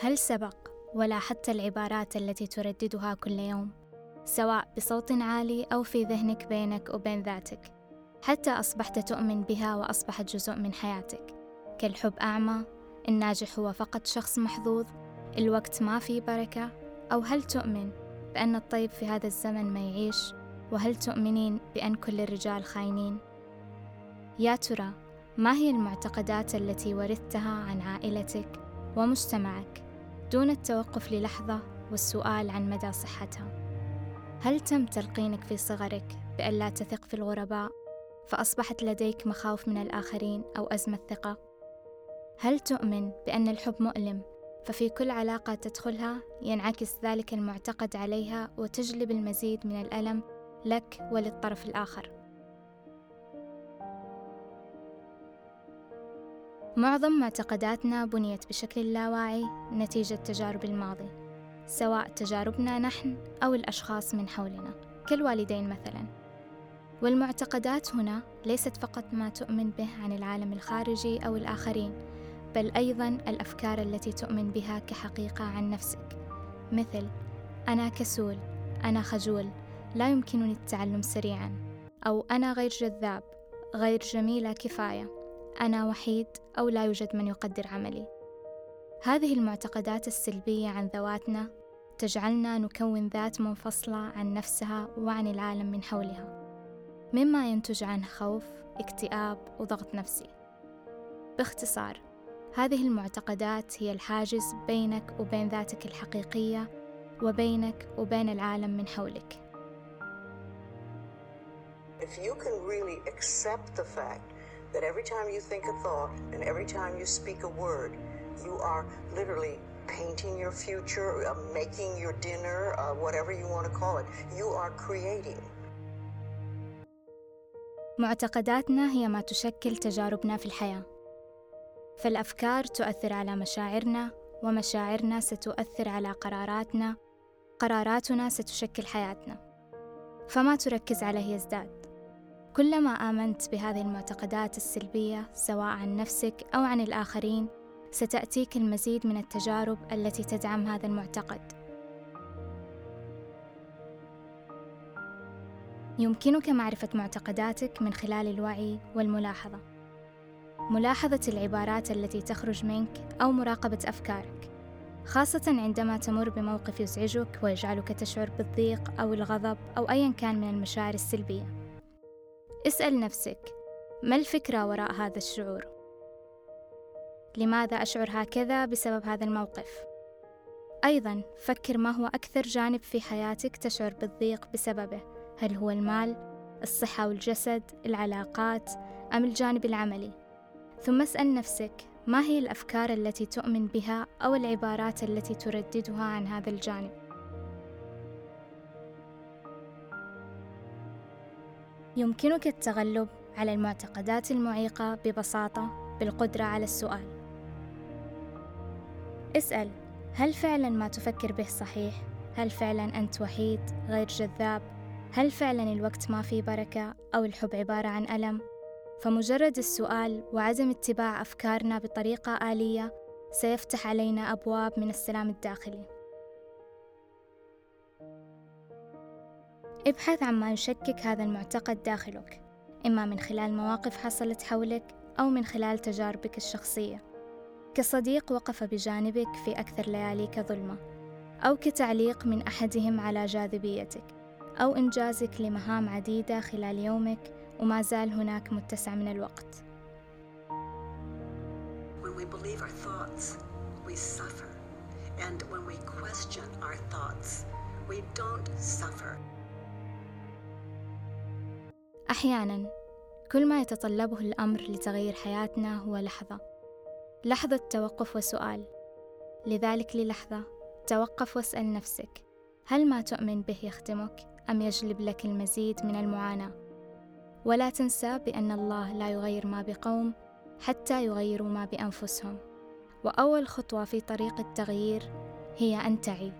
هل سبق ولاحظت العبارات التي ترددها كل يوم سواء بصوت عالي أو في ذهنك بينك وبين ذاتك حتى أصبحت تؤمن بها وأصبحت جزء من حياتك. كالحب أعمى الناجح هو فقط شخص محظوظ الوقت ما فيه بركة أو هل تؤمن بأن الطيب في هذا الزمن ما يعيش؟ وهل تؤمنين بأن كل الرجال خاينين؟ يا ترى ما هي المعتقدات التي ورثتها عن عائلتك ومجتمعك؟ دون التوقف للحظة والسؤال عن مدى صحتها هل تم تلقينك في صغرك بأن لا تثق في الغرباء فأصبحت لديك مخاوف من الآخرين أو أزمة ثقة؟ هل تؤمن بأن الحب مؤلم ففي كل علاقة تدخلها ينعكس ذلك المعتقد عليها وتجلب المزيد من الألم لك وللطرف الآخر؟ معظم معتقداتنا بنيت بشكل لا واعي نتيجة تجارب الماضي سواء تجاربنا نحن أو الأشخاص من حولنا كالوالدين مثلا. والمعتقدات هنا ليست فقط ما تؤمن به عن العالم الخارجي أو الآخرين بل أيضا الأفكار التي تؤمن بها كحقيقة عن نفسك. مثل أنا كسول أنا خجول لا يمكنني التعلم سريعا. أو أنا غير جذاب غير جميلة كفاية. أنا وحيد أو لا يوجد من يقدر عملي. هذه المعتقدات السلبية عن ذواتنا تجعلنا نكون ذات منفصلة عن نفسها وعن العالم من حولها مما ينتج عنه خوف اكتئاب وضغط نفسي. باختصار هذه المعتقدات هي الحاجز بينك وبين ذاتك الحقيقية وبينك وبين العالم من حولك. If you can really accept the fact that every time you think a thought and every time you speak a word, you are literally painting your future, uh, making your dinner, uh, whatever you want to call it. You are creating. معتقداتنا هي ما تشكل تجاربنا في الحياة فالأفكار تؤثر على مشاعرنا ومشاعرنا ستؤثر على قراراتنا قراراتنا ستشكل حياتنا فما تركز عليه يزداد كلما آمنت بهذه المعتقدات السلبية سواء عن نفسك أو عن الآخرين ستأتيك المزيد من التجارب التي تدعم هذا المعتقد. يمكنك معرفة معتقداتك من خلال الوعي والملاحظة. ملاحظة العبارات التي تخرج منك أو مراقبة أفكارك خاصة عندما تمر بموقف يزعجك ويجعلك تشعر بالضيق أو الغضب أو أيا كان من المشاعر السلبية. اسأل نفسك ما الفكرة وراء هذا الشعور؟ لماذا أشعر هكذا بسبب هذا الموقف؟ أيضا فكر ما هو أكثر جانب في حياتك تشعر بالضيق بسببه هل هو المال، الصحة والجسد، العلاقات أم الجانب العملي؟ ثم اسأل نفسك ما هي الأفكار التي تؤمن بها أو العبارات التي ترددها عن هذا الجانب؟ يمكنك التغلب على المعتقدات المعيقة ببساطة بالقدرة على السؤال. اسأل: هل فعلاً ما تفكر به صحيح؟ هل فعلاً أنت وحيد غير جذاب؟ هل فعلاً الوقت ما فيه بركة أو الحب عبارة عن ألم؟ فمجرد السؤال وعدم اتباع أفكارنا بطريقة آلية سيفتح علينا أبواب من السلام الداخلي. ابحث عن ما يشكك هذا المعتقد داخلك إما من خلال مواقف حصلت حولك أو من خلال تجاربك الشخصية كصديق وقف بجانبك في أكثر لياليك ظلمة أو كتعليق من أحدهم على جاذبيتك أو إنجازك لمهام عديدة خلال يومك وما زال هناك متسع من الوقت When we believe our thoughts, we suffer. And when we question our thoughts, we don't suffer. أحيانا كل ما يتطلبه الأمر لتغيير حياتنا هو لحظة لحظة توقف وسؤال. لذلك للحظة توقف واسأل نفسك هل ما تؤمن به يخدمك أم يجلب لك المزيد من المعاناة؟ ولا تنسى بأن الله لا يغير ما بقوم حتى يغيروا ما بأنفسهم. وأول خطوة في طريق التغيير هي أن تعي.